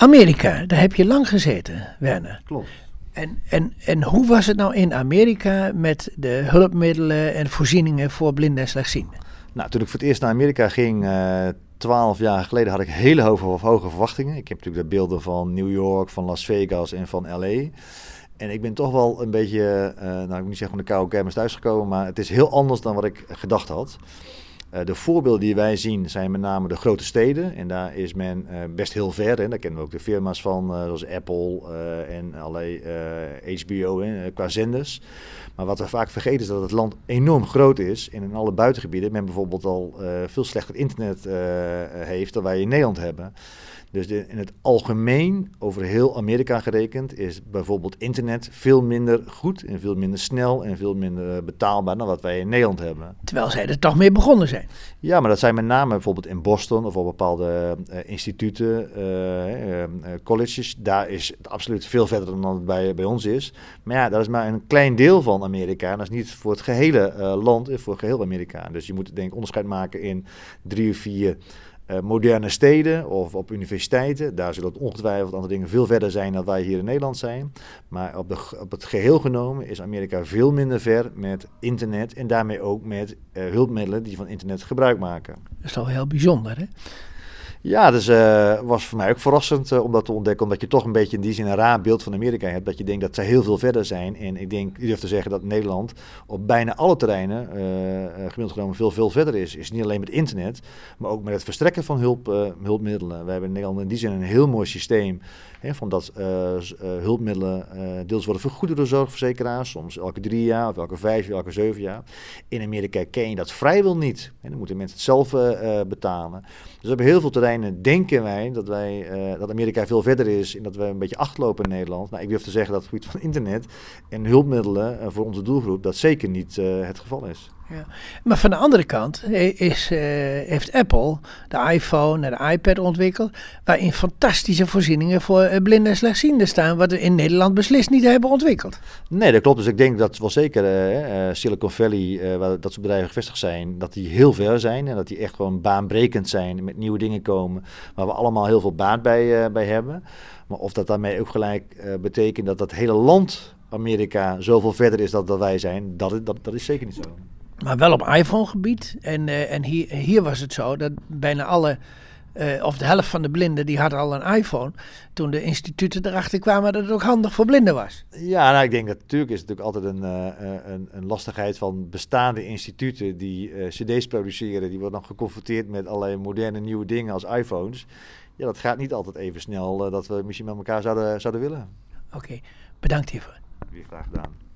Amerika, daar heb je lang gezeten, Werner. Klopt. En, en, en hoe was het nou in Amerika met de hulpmiddelen en voorzieningen voor blinden en slechtzienden? Nou, toen ik voor het eerst naar Amerika ging, eh, twaalf jaar geleden, had ik hele hoge, hoge verwachtingen. Ik heb natuurlijk de beelden van New York, van Las Vegas en van LA. En ik ben toch wel een beetje, uh, nou ik moet niet zeggen van de koude kermis thuisgekomen, maar het is heel anders dan wat ik gedacht had. Uh, de voorbeelden die wij zien zijn met name de grote steden. En daar is men uh, best heel ver. En daar kennen we ook de firma's van, uh, zoals Apple en allerlei HBO qua zenders. Maar wat we vaak vergeten is dat het land enorm groot is. En in alle buitengebieden men bijvoorbeeld al veel slechter internet heeft dan wij in Nederland hebben. Dus de, in het algemeen, over heel Amerika gerekend, is bijvoorbeeld internet veel minder goed en veel minder snel en veel minder betaalbaar dan wat wij in Nederland hebben. Terwijl zij er toch mee begonnen zijn. Ja, maar dat zijn met name bijvoorbeeld in Boston of op bepaalde uh, instituten, uh, uh, colleges. Daar is het absoluut veel verder dan het bij, bij ons is. Maar ja, dat is maar een klein deel van Amerika. En dat is niet voor het gehele land, voor geheel Amerika. Dus je moet denk ik onderscheid maken in drie of vier moderne steden of op universiteiten. Daar zullen ongetwijfeld andere dingen veel verder zijn dan wij hier in Nederland zijn. Maar op, de, op het geheel genomen is Amerika veel minder ver met internet en daarmee ook met uh, hulpmiddelen die van internet gebruik maken. Dat is toch heel bijzonder, hè? Ja, dus uh, was voor mij ook verrassend uh, om dat te ontdekken. Omdat je toch een beetje in die zin een raar beeld van Amerika hebt. Dat je denkt dat zij heel veel verder zijn. En ik denk, ik durf te zeggen dat Nederland op bijna alle terreinen uh, gemiddeld genomen veel, veel verder is. Is niet alleen met internet, maar ook met het verstrekken van hulp, hulpmiddelen. We hebben in Nederland in die zin een heel mooi systeem. Hè, van dat hulpmiddelen deels worden vergoed door zorgverzekeraars. Soms elke drie jaar, of elke vijf jaar, elke zeven jaar. In Amerika ken je dat vrijwel niet. Dan moeten mensen het zelf betalen. Dus we hebben heel veel terreinen denken wij dat, wij, uh, dat Amerika veel verder is en dat we een beetje achterlopen in Nederland. Nou, ik durf te zeggen dat het gebied van internet en hulpmiddelen uh, voor onze doelgroep dat zeker niet uh, het geval is. Ja. Maar van de andere kant is, heeft Apple de iPhone en de iPad ontwikkeld, waarin fantastische voorzieningen voor blinden en slechtzienden staan, wat we in Nederland beslist niet hebben ontwikkeld. Nee, dat klopt. Dus ik denk dat wel zeker Silicon Valley, waar dat soort bedrijven gevestigd zijn, dat die heel ver zijn en dat die echt gewoon baanbrekend zijn, met nieuwe dingen komen, waar we allemaal heel veel baat bij, bij hebben. Maar of dat daarmee ook gelijk betekent dat dat hele land Amerika zoveel verder is dan dat wij zijn, dat, dat, dat is zeker niet zo. Maar wel op iPhone-gebied. En, uh, en hier, hier was het zo dat bijna alle, uh, of de helft van de blinden, die hadden al een iPhone. Toen de instituten erachter kwamen dat het ook handig voor blinden was. Ja, nou ik denk dat natuurlijk is het natuurlijk altijd een, uh, een, een, lastigheid van bestaande instituten die cd's produceren. Die worden dan geconfronteerd met allerlei moderne nieuwe dingen als iPhones. Ja, dat gaat niet altijd even snel dat we misschien met elkaar zouden, zouden willen. Oké, okay. bedankt hiervoor. Weer graag gedaan.